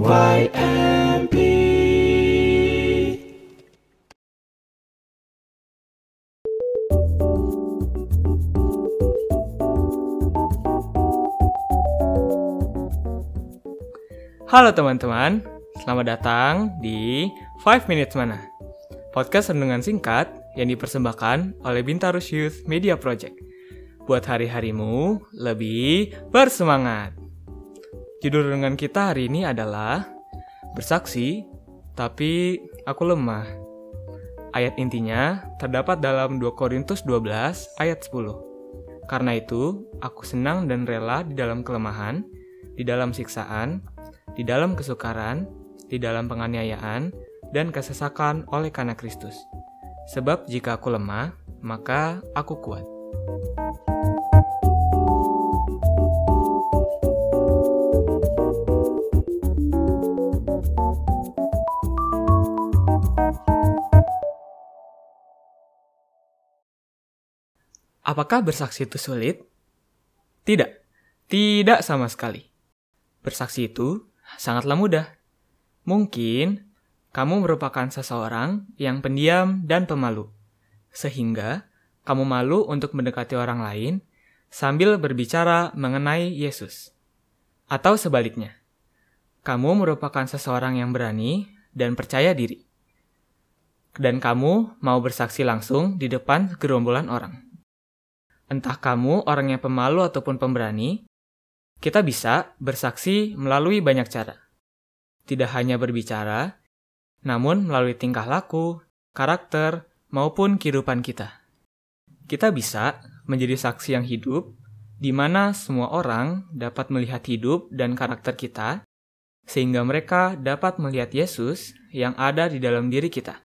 Halo teman-teman, selamat datang di 5 Minutes Mana Podcast renungan singkat yang dipersembahkan oleh Bintarus Youth Media Project. Buat hari-harimu lebih bersemangat Judul renungan kita hari ini adalah Bersaksi, tapi aku lemah Ayat intinya terdapat dalam 2 Korintus 12 ayat 10 Karena itu, aku senang dan rela di dalam kelemahan, di dalam siksaan, di dalam kesukaran, di dalam penganiayaan, dan kesesakan oleh karena Kristus. Sebab jika aku lemah, maka aku kuat. Apakah bersaksi itu sulit? Tidak, tidak sama sekali. Bersaksi itu sangatlah mudah. Mungkin kamu merupakan seseorang yang pendiam dan pemalu, sehingga kamu malu untuk mendekati orang lain sambil berbicara mengenai Yesus. Atau sebaliknya, kamu merupakan seseorang yang berani dan percaya diri, dan kamu mau bersaksi langsung di depan gerombolan orang. Entah kamu orang yang pemalu ataupun pemberani, kita bisa bersaksi melalui banyak cara. Tidak hanya berbicara, namun melalui tingkah laku, karakter, maupun kehidupan kita. Kita bisa menjadi saksi yang hidup, di mana semua orang dapat melihat hidup dan karakter kita, sehingga mereka dapat melihat Yesus yang ada di dalam diri kita.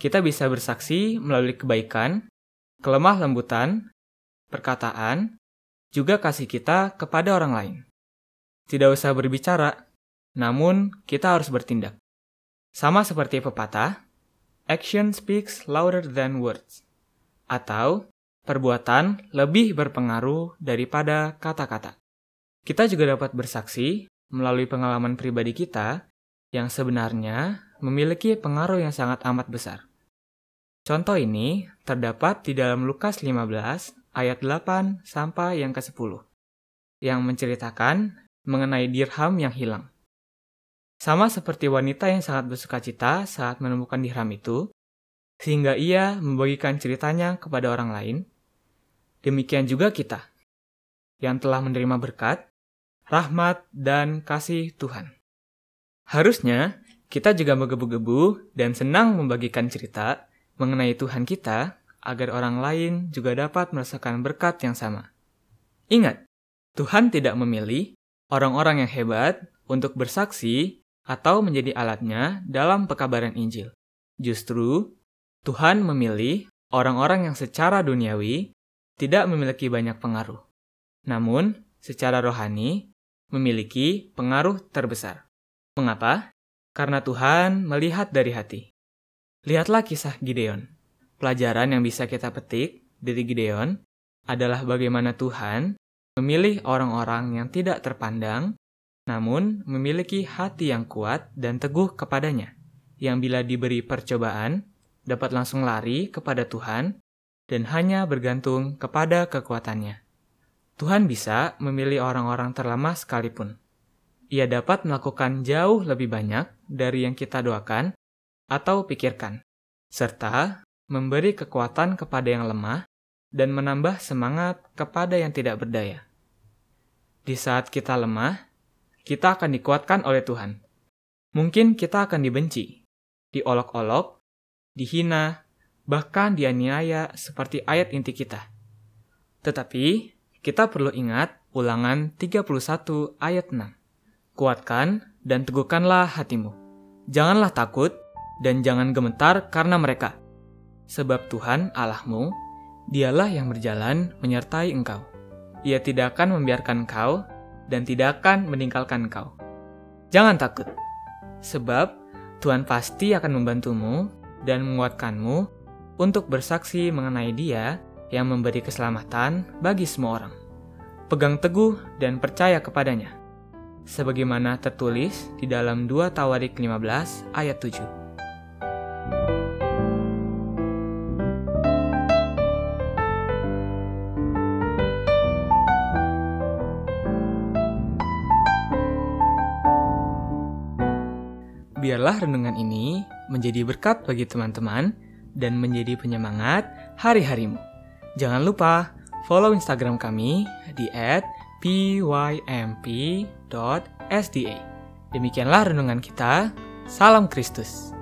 Kita bisa bersaksi melalui kebaikan, kelemah lembutan, perkataan, juga kasih kita kepada orang lain. Tidak usah berbicara, namun kita harus bertindak. Sama seperti pepatah, action speaks louder than words. Atau, perbuatan lebih berpengaruh daripada kata-kata. Kita juga dapat bersaksi melalui pengalaman pribadi kita yang sebenarnya memiliki pengaruh yang sangat amat besar. Contoh ini terdapat di dalam Lukas 15 ayat 8 sampai yang ke-10 yang menceritakan mengenai dirham yang hilang. Sama seperti wanita yang sangat bersuka cita saat menemukan dirham itu, sehingga ia membagikan ceritanya kepada orang lain. Demikian juga kita, yang telah menerima berkat, rahmat, dan kasih Tuhan. Harusnya kita juga menggebu-gebu dan senang membagikan cerita mengenai Tuhan kita agar orang lain juga dapat merasakan berkat yang sama. Ingat, Tuhan tidak memilih orang-orang yang hebat untuk bersaksi atau menjadi alatnya dalam pekabaran Injil. Justru, Tuhan memilih orang-orang yang secara duniawi tidak memiliki banyak pengaruh. Namun, secara rohani, memiliki pengaruh terbesar. Mengapa? Karena Tuhan melihat dari hati. Lihatlah kisah Gideon. Pelajaran yang bisa kita petik dari Gideon adalah bagaimana Tuhan memilih orang-orang yang tidak terpandang, namun memiliki hati yang kuat dan teguh kepadanya, yang bila diberi percobaan dapat langsung lari kepada Tuhan dan hanya bergantung kepada kekuatannya. Tuhan bisa memilih orang-orang terlemah sekalipun. Ia dapat melakukan jauh lebih banyak dari yang kita doakan atau pikirkan, serta memberi kekuatan kepada yang lemah, dan menambah semangat kepada yang tidak berdaya. Di saat kita lemah, kita akan dikuatkan oleh Tuhan. Mungkin kita akan dibenci, diolok-olok, dihina, bahkan dianiaya seperti ayat inti kita. Tetapi, kita perlu ingat ulangan 31 ayat 6. Kuatkan dan teguhkanlah hatimu. Janganlah takut dan jangan gemetar karena mereka sebab Tuhan Allahmu, dialah yang berjalan menyertai engkau. Ia tidak akan membiarkan engkau dan tidak akan meninggalkan engkau. Jangan takut, sebab Tuhan pasti akan membantumu dan menguatkanmu untuk bersaksi mengenai Dia yang memberi keselamatan bagi semua orang. Pegang teguh dan percaya kepadanya. sebagaimana tertulis di dalam 2 Tawarik 15 ayat 7. Biarlah renungan ini menjadi berkat bagi teman-teman dan menjadi penyemangat hari-harimu. Jangan lupa follow Instagram kami di @pymp.sda. Demikianlah renungan kita. Salam Kristus.